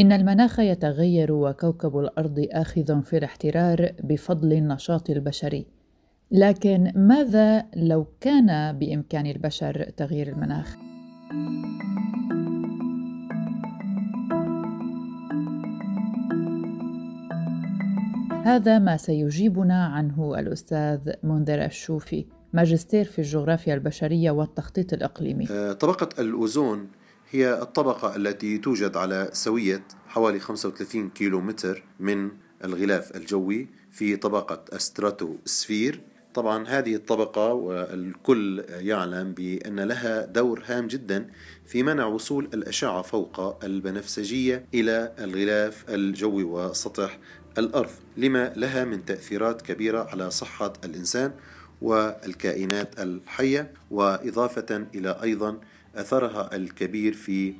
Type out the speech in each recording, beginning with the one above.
إن المناخ يتغير وكوكب الأرض آخذ في الاحترار بفضل النشاط البشري لكن ماذا لو كان بإمكان البشر تغيير المناخ؟ هذا ما سيجيبنا عنه الأستاذ منذر الشوفي ماجستير في الجغرافيا البشرية والتخطيط الإقليمي آه، طبقة الأوزون هي الطبقة التي توجد على سوية حوالي 35 كيلو متر من الغلاف الجوي في طبقة أستراتوسفير. طبعا هذه الطبقة والكل يعلم بأن لها دور هام جدا في منع وصول الأشعة فوق البنفسجية إلى الغلاف الجوي وسطح الأرض لما لها من تأثيرات كبيرة على صحة الإنسان والكائنات الحية وإضافة إلى أيضا أثرها الكبير في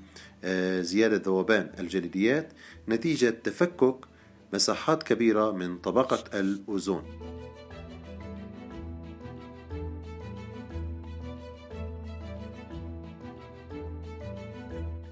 آه، زيادة ذوبان الجليديات نتيجة تفكك مساحات كبيرة من طبقة الأوزون.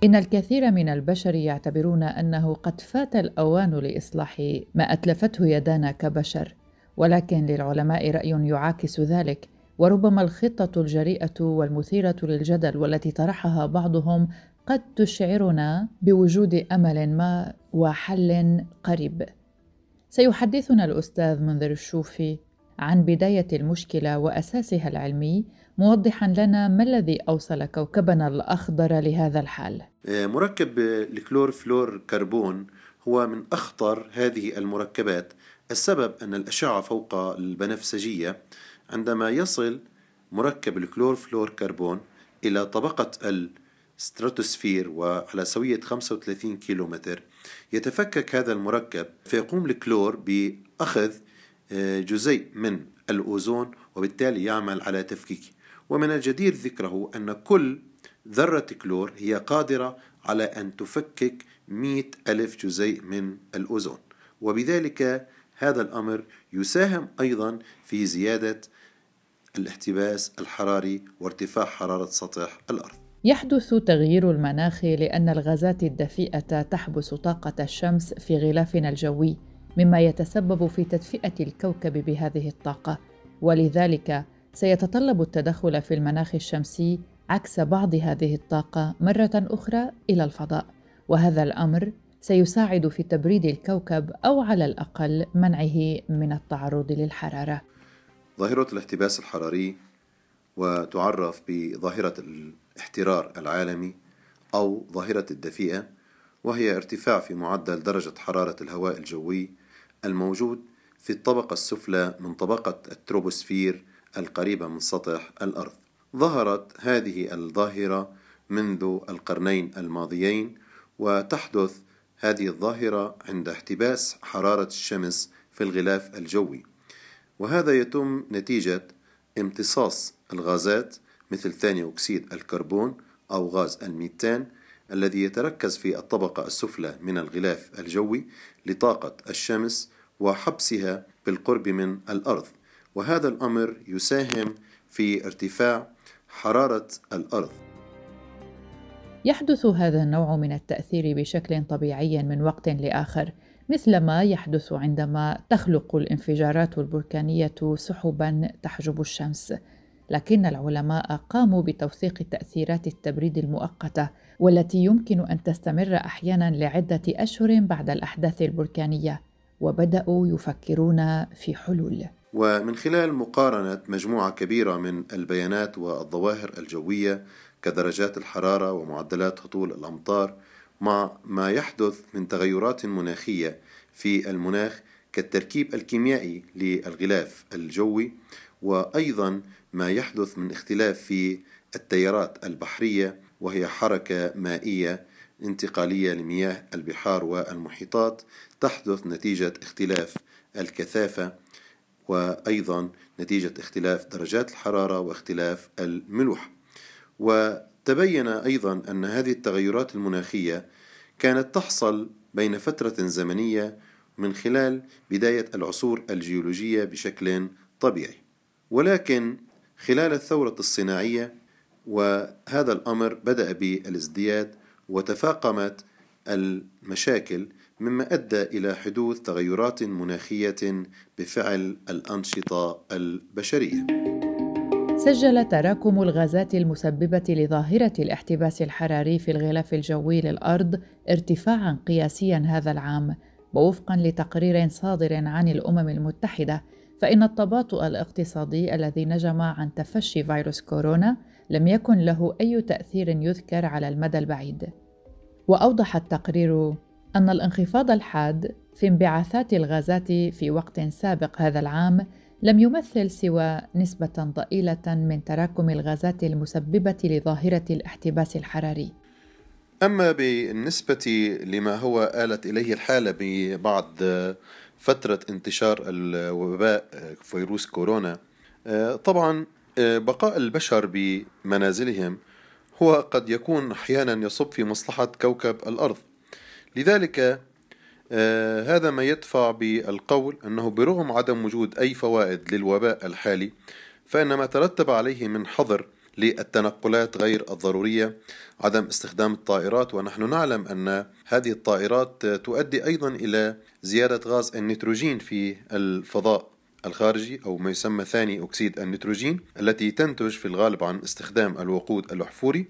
إن الكثير من البشر يعتبرون أنه قد فات الأوان لإصلاح ما أتلفته يدانا كبشر، ولكن للعلماء رأي يعاكس ذلك، وربما الخطة الجريئة والمثيرة للجدل والتي طرحها بعضهم قد تشعرنا بوجود أمل ما وحل قريب. سيحدثنا الأستاذ منذر الشوفي عن بداية المشكلة وأساسها العلمي موضحا لنا ما الذي أوصل كوكبنا الأخضر لهذا الحال آه، مركب الكلورفلور كربون هو من أخطر هذه المركبات السبب أن الأشعة فوق البنفسجية عندما يصل مركب الكلورفلور كربون إلى طبقة الستراتوسفير وعلى سوية 35 كيلومتر يتفكك هذا المركب فيقوم الكلور بأخذ آه، جزيء من الأوزون وبالتالي يعمل على تفكيكه ومن الجدير ذكره أن كل ذرة كلور هي قادرة على أن تفكك مئة ألف جزيء من الأوزون. وبذلك هذا الأمر يساهم أيضا في زيادة الاحتباس الحراري وارتفاع حرارة سطح الأرض. يحدث تغيير المناخ لأن الغازات الدفيئة تحبس طاقة الشمس في غلافنا الجوي مما يتسبب في تدفئة الكوكب بهذه الطاقة. ولذلك سيتطلب التدخل في المناخ الشمسي عكس بعض هذه الطاقة مرة أخرى إلى الفضاء. وهذا الأمر سيساعد في تبريد الكوكب أو على الأقل منعه من التعرض للحرارة. ظاهرة الاحتباس الحراري وتعرف بظاهرة الاحترار العالمي أو ظاهرة الدفيئة وهي ارتفاع في معدل درجة حرارة الهواء الجوي الموجود في الطبقة السفلى من طبقة التروبوسفير القريبة من سطح الأرض. ظهرت هذه الظاهرة منذ القرنين الماضيين وتحدث هذه الظاهرة عند احتباس حرارة الشمس في الغلاف الجوي. وهذا يتم نتيجة امتصاص الغازات مثل ثاني أكسيد الكربون أو غاز الميتان الذي يتركز في الطبقة السفلى من الغلاف الجوي لطاقة الشمس وحبسها بالقرب من الأرض. وهذا الأمر يساهم في ارتفاع حرارة الأرض. يحدث هذا النوع من التأثير بشكل طبيعي من وقت لآخر مثل ما يحدث عندما تخلق الانفجارات البركانية سحبا تحجب الشمس. لكن العلماء قاموا بتوثيق تأثيرات التبريد المؤقتة والتي يمكن أن تستمر أحيانا لعدة أشهر بعد الأحداث البركانية وبدأوا يفكرون في حلول. ومن خلال مقارنة مجموعة كبيرة من البيانات والظواهر الجوية كدرجات الحرارة ومعدلات هطول الأمطار مع ما يحدث من تغيرات مناخية في المناخ كالتركيب الكيميائي للغلاف الجوي وأيضا ما يحدث من اختلاف في التيارات البحرية وهي حركة مائية انتقالية لمياه البحار والمحيطات تحدث نتيجة اختلاف الكثافة وأيضا نتيجة اختلاف درجات الحرارة واختلاف الملوحة. وتبين أيضا أن هذه التغيرات المناخية كانت تحصل بين فترة زمنية من خلال بداية العصور الجيولوجية بشكل طبيعي. ولكن خلال الثورة الصناعية وهذا الأمر بدأ بالازدياد وتفاقمت المشاكل مما أدى إلى حدوث تغيرات مناخية بفعل الأنشطة البشرية. سجل تراكم الغازات المسببة لظاهرة الاحتباس الحراري في الغلاف الجوي للأرض ارتفاعا قياسيا هذا العام ووفقا لتقرير صادر عن الأمم المتحدة فإن التباطؤ الاقتصادي الذي نجم عن تفشي فيروس كورونا لم يكن له أي تأثير يذكر على المدى البعيد. وأوضح التقرير أن الانخفاض الحاد في انبعاثات الغازات في وقت سابق هذا العام لم يمثل سوى نسبة ضئيلة من تراكم الغازات المسببة لظاهرة الاحتباس الحراري. أما بالنسبة لما هو آلت إليه الحالة بعد فترة انتشار الوباء فيروس كورونا طبعا بقاء البشر بمنازلهم هو قد يكون أحيانا يصب في مصلحة كوكب الأرض. لذلك هذا ما يدفع بالقول أنه برغم عدم وجود أي فوائد للوباء الحالي فإن ما ترتب عليه من حظر للتنقلات غير الضرورية عدم استخدام الطائرات ونحن نعلم أن هذه الطائرات تؤدي أيضا إلى زيادة غاز النيتروجين في الفضاء الخارجي أو ما يسمى ثاني أكسيد النيتروجين التي تنتج في الغالب عن استخدام الوقود الأحفوري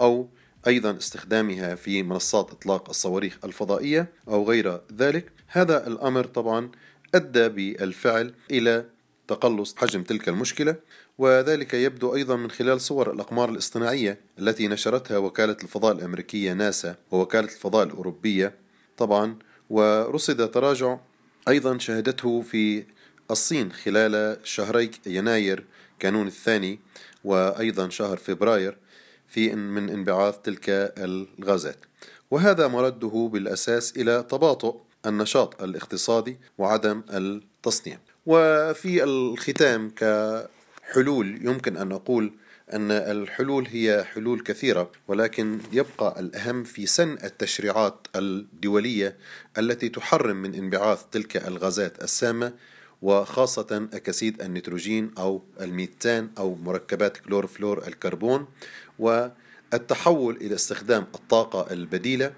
أو أيضا استخدامها في منصات إطلاق الصواريخ الفضائية أو غير ذلك. هذا الأمر طبعا أدى بالفعل إلى تقلص حجم تلك المشكلة وذلك يبدو أيضا من خلال صور الأقمار الاصطناعية التي نشرتها وكالة الفضاء الأمريكية ناسا ووكالة الفضاء الأوروبية طبعا. ورصد تراجع أيضا شهدته في الصين خلال شهري يناير كانون الثاني وأيضا شهر فبراير في من انبعاث تلك الغازات. وهذا مرده بالأساس إلى تباطؤ النشاط الاقتصادي وعدم التصنيع. وفي الختام كحلول يمكن أن نقول أن الحلول هي حلول كثيرة ولكن يبقى الأهم في سن التشريعات الدولية التي تحرم من انبعاث تلك الغازات السامة وخاصة أكاسيد النيتروجين أو الميتان أو مركبات كلورفلور الكربون والتحول إلى استخدام الطاقة البديلة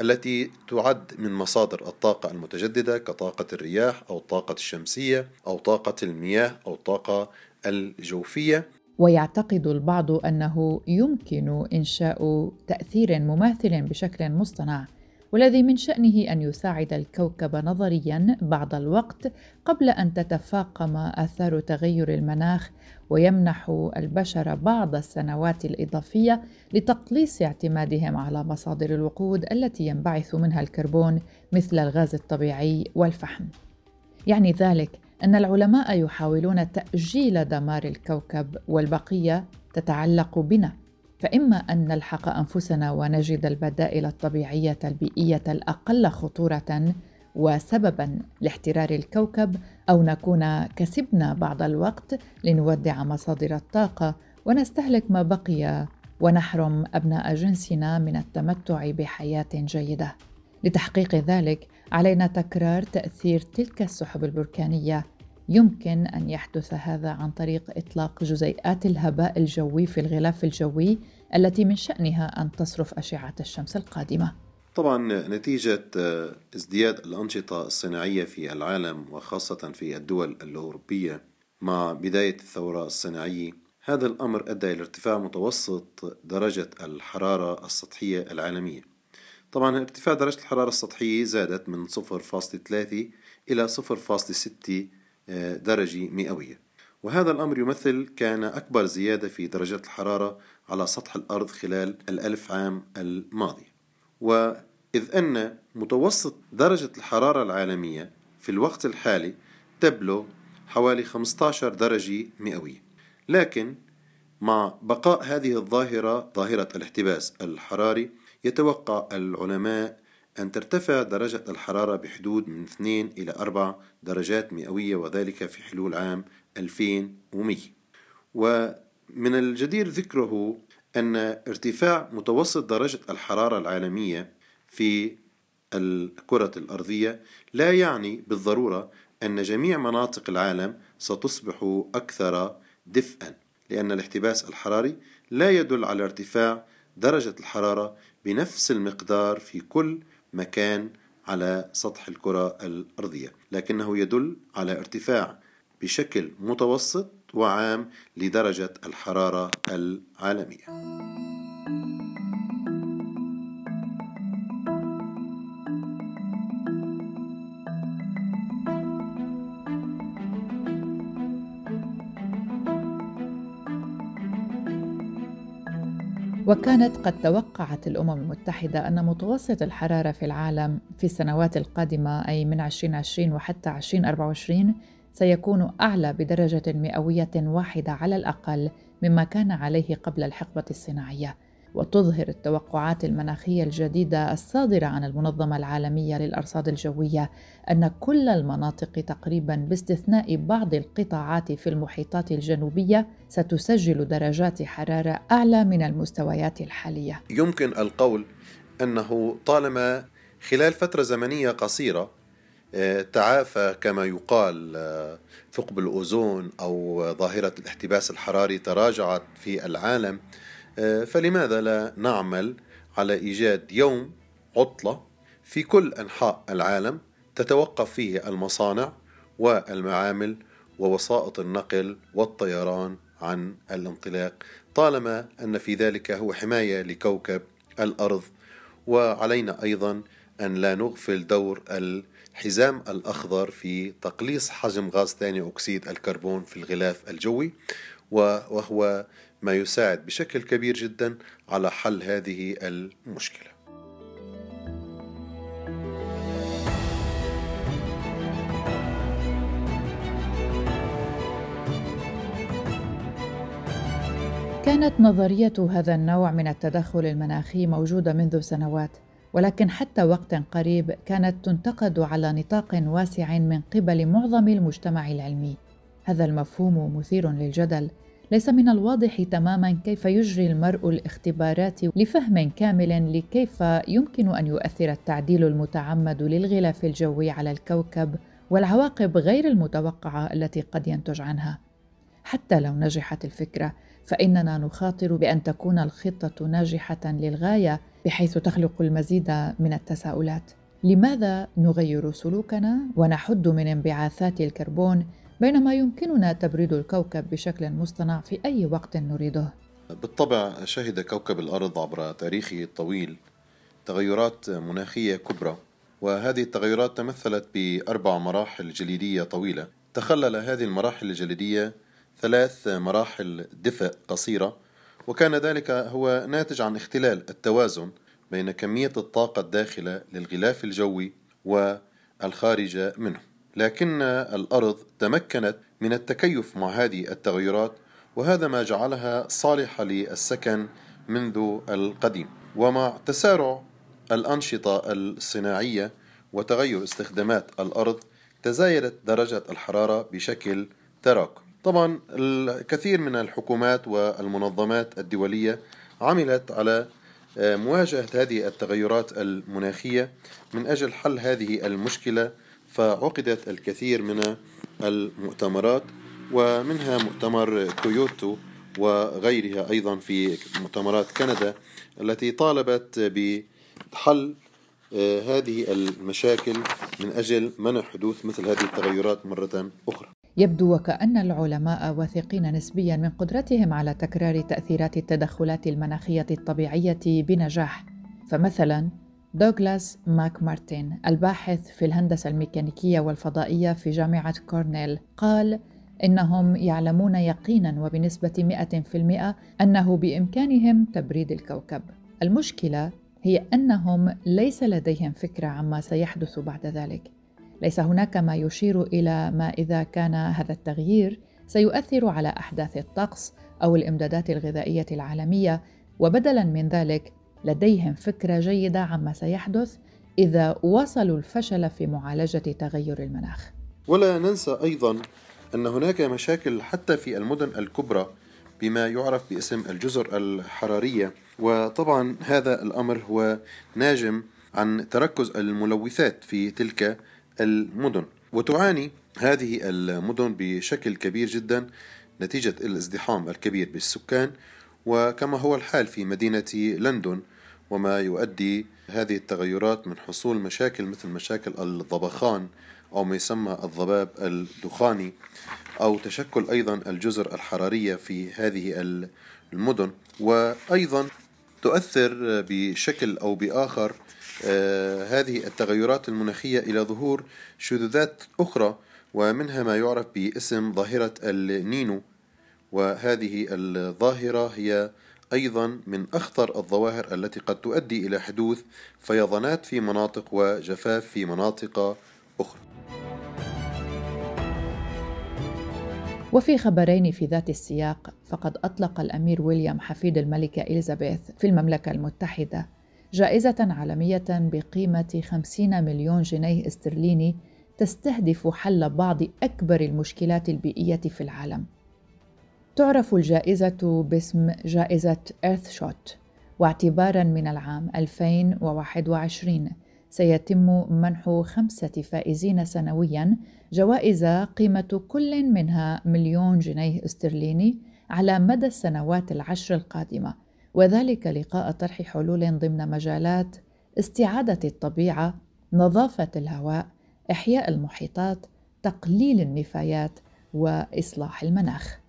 التي تعد من مصادر الطاقة المتجددة كطاقة الرياح أو الطاقة الشمسية أو طاقة المياه أو الطاقة الجوفية. ويعتقد البعض أنه يمكن إنشاء تأثير مماثل بشكل مصطنع والذي من شأنه أن يساعد الكوكب نظريا بعض الوقت قبل أن تتفاقم آثار تغير المناخ ويمنح البشر بعض السنوات الإضافية لتقليص اعتمادهم على مصادر الوقود التي ينبعث منها الكربون مثل الغاز الطبيعي والفحم. يعني ذلك أن العلماء يحاولون تأجيل دمار الكوكب والبقية تتعلق بنا فإما أن نلحق أنفسنا ونجد البدائل الطبيعية البيئية الأقل خطورة وسببا لاحترار الكوكب أو نكون كسبنا بعض الوقت لنودع مصادر الطاقة ونستهلك ما بقي ونحرم أبناء جنسنا من التمتع بحياة جيدة. لتحقيق ذلك علينا تكرار تأثير تلك السحب البركانية يمكن أن يحدث هذا عن طريق إطلاق جزيئات الهباء الجوي في الغلاف الجوي التي من شأنها أن تصرف أشعة الشمس القادمة. طبعا نتيجة ازدياد الأنشطة الصناعية في العالم وخاصة في الدول الأوروبية مع بداية الثورة الصناعية هذا الأمر أدى إلى ارتفاع متوسط درجة الحرارة السطحية العالمية طبعا ارتفاع درجة الحرارة السطحية زادت من 0.3 إلى 0.6 درجة مئوية. وهذا الأمر يمثل كان أكبر زيادة في درجات الحرارة على سطح الأرض خلال الألف عام الماضي. وإذ أن متوسط درجة الحرارة العالمية في الوقت الحالي تبلغ حوالي 15 درجة مئوية. لكن مع بقاء هذه الظاهرة ظاهرة الاحتباس الحراري يتوقع العلماء أن ترتفع درجة الحرارة بحدود من 2 إلى 4 درجات مئوية وذلك في حلول عام 2100 ومن الجدير ذكره أن ارتفاع متوسط درجة الحرارة العالمية في الكرة الأرضية لا يعني بالضرورة أن جميع مناطق العالم ستصبح أكثر دفئا لأن الاحتباس الحراري لا يدل على ارتفاع درجة الحرارة بنفس المقدار في كل مكان على سطح الكرة الأرضية لكنه يدل على ارتفاع بشكل متوسط وعام لدرجة الحرارة العالمية. وكانت قد توقعت الأمم المتحدة أن متوسط الحرارة في العالم في السنوات القادمة أي من 2020 وحتى 2024 سيكون أعلى بدرجة مئوية واحدة على الأقل مما كان عليه قبل الحقبة الصناعية. وتظهر التوقعات المناخية الجديدة الصادرة عن المنظمة العالمية للأرصاد الجوية أن كل المناطق تقريبا باستثناء بعض القطاعات في المحيطات الجنوبية ستسجل درجات حرارة أعلى من المستويات الحالية. يمكن القول أنه طالما خلال فترة زمنية قصيرة آه، تعافى كما يقال آه، ثقب الأوزون أو ظاهرة الاحتباس الحراري تراجعت في العالم فلماذا لا نعمل على إيجاد يوم عطلة في كل أنحاء العالم تتوقف فيه المصانع والمعامل ووسائط النقل والطيران عن الانطلاق؟ طالما أن في ذلك هو حماية لكوكب الأرض وعلينا أيضا أن لا نغفل دور الحزام الأخضر في تقليص حجم غاز ثاني أكسيد الكربون في الغلاف الجوي وهو ما يساعد بشكل كبير جدا على حل هذه المشكلة. كانت نظرية هذا النوع من التدخل المناخي موجودة منذ سنوات ولكن حتى وقت قريب كانت تنتقد على نطاق واسع من قبل معظم المجتمع العلمي. هذا المفهوم مثير للجدل ليس من الواضح تماما كيف يجري المرء الاختبارات لفهم كامل لكيف يمكن أن يؤثر التعديل المتعمد للغلاف الجوي على الكوكب والعواقب غير المتوقعة التي قد ينتج عنها. حتى لو نجحت الفكرة فإننا نخاطر بأن تكون الخطة ناجحة للغاية بحيث تخلق المزيد من التساؤلات. لماذا نغير سلوكنا ونحد من انبعاثات الكربون بينما يمكننا تبريد الكوكب بشكل مصطنع في أي وقت نريده. بالطبع شهد كوكب الأرض عبر تاريخه الطويل تغيرات مناخية كبرى وهذه التغيرات تمثلت بأربع مراحل جليدية طويلة. تخلل هذه المراحل الجليدية ثلاث مراحل دفء قصيرة وكان ذلك هو ناتج عن اختلال التوازن بين كمية الطاقة الداخلة للغلاف الجوي والخارج منه. لكن الأرض تمكنت من التكيف مع هذه التغيرات وهذا ما جعلها صالحة للسكن منذ القديم. ومع تسارع الأنشطة الصناعية وتغير استخدامات الأرض تزايدت درجة الحرارة بشكل تراكم. طبعا الكثير من الحكومات والمنظمات الدولية عملت على مواجهة هذه التغيرات المناخية من أجل حل هذه المشكلة فعقدت الكثير من المؤتمرات ومنها مؤتمر كيوتو وغيرها أيضا في مؤتمرات كندا التي طالبت بحل آه، هذه المشاكل من أجل منع حدوث مثل هذه التغيرات مرة أخرى. يبدو وكأن العلماء واثقين نسبيا من قدرتهم على تكرار تأثيرات التدخلات المناخية الطبيعية بنجاح. فمثلا دوغلاس ماك مارتن الباحث في الهندسة الميكانيكية والفضائية في جامعة كورنيل قال إنهم يعلمون يقينا وبنسبة 100% أنه بإمكانهم تبريد الكوكب. المشكلة هي أنهم ليس لديهم فكرة عما سيحدث بعد ذلك. ليس هناك ما يشير إلى ما إذا كان هذا التغيير سيؤثر على أحداث الطقس أو الإمدادات الغذائية العالمية وبدلا من ذلك لديهم فكرة جيدة عما سيحدث إذا وصلوا الفشل في معالجة تغير المناخ. ولا ننسى أيضا أن هناك مشاكل حتى في المدن الكبرى بما يعرف باسم الجزر الحرارية. وطبعا هذا الأمر هو ناجم عن تركز الملوثات في تلك المدن. وتعاني هذه المدن بشكل كبير جدا نتيجة الازدحام الكبير بالسكان. وكما هو الحال في مدينة لندن وما يؤدي هذه التغيرات من حصول مشاكل مثل مشاكل الضبخان أو ما يسمى الضباب الدخاني أو تشكل أيضا الجزر الحرارية في هذه المدن. وأيضا تؤثر بشكل أو بآخر آه، هذه التغيرات المناخية إلى ظهور شذوذات أخرى ومنها ما يعرف باسم ظاهرة النينو. وهذه الظاهرة هي أيضا من أخطر الظواهر التي قد تؤدي إلى حدوث فيضانات في مناطق وجفاف في مناطق أخرى وفي خبرين في ذات السياق فقد أطلق الأمير ويليام حفيد الملكة إليزابيث في المملكة المتحدة جائزة عالمية بقيمة 50 مليون جنيه استرليني تستهدف حل بعض أكبر المشكلات البيئية في العالم. تعرف الجائزة باسم جائزة إيرث شوت واعتبارا من العام 2021 سيتم منح خمسة فائزين سنويا جوائز قيمة كل منها مليون جنيه استرليني على مدى السنوات العشر القادمة. وذلك لقاء طرح حلول ضمن مجالات استعادة الطبيعة نظافة الهواء إحياء المحيطات تقليل النفايات وإصلاح المناخ.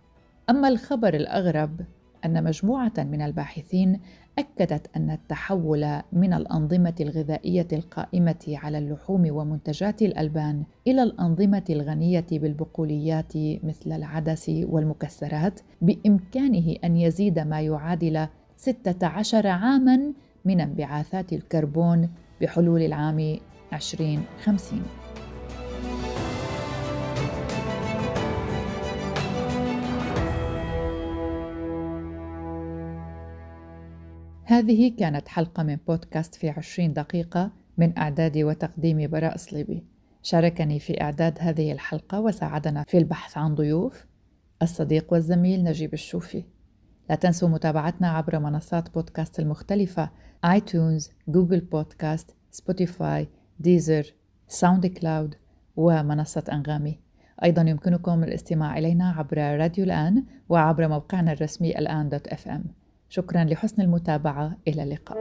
أما الخبر الأغرب أن مجموعة من الباحثين أكدت أن التحول من الأنظمة الغذائية القائمة على اللحوم ومنتجات الألبان إلى الأنظمة الغنية بالبقوليات مثل العدس والمكسرات بإمكانه أن يزيد ما يعادل 16 عاماً من انبعاثات الكربون بحلول العام 2050 هذه كانت حلقة من بودكاست في عشرين دقيقة من إعدادي وتقديمي براء صليبي شاركني في إعداد هذه الحلقة وساعدنا في البحث عن ضيوف. الصديق والزميل نجيب الشوفي. لا تنسوا متابعتنا عبر منصات بودكاست المختلفة iTunes، Google Podcast، Spotify، Deezer، SoundCloud ومنصة أنغامي. أيضا يمكنكم الاستماع إلينا عبر راديو الآن وعبر موقعنا الرسمي الآن dot FM. شكرا لحسن المتابعة. إلى اللقاء.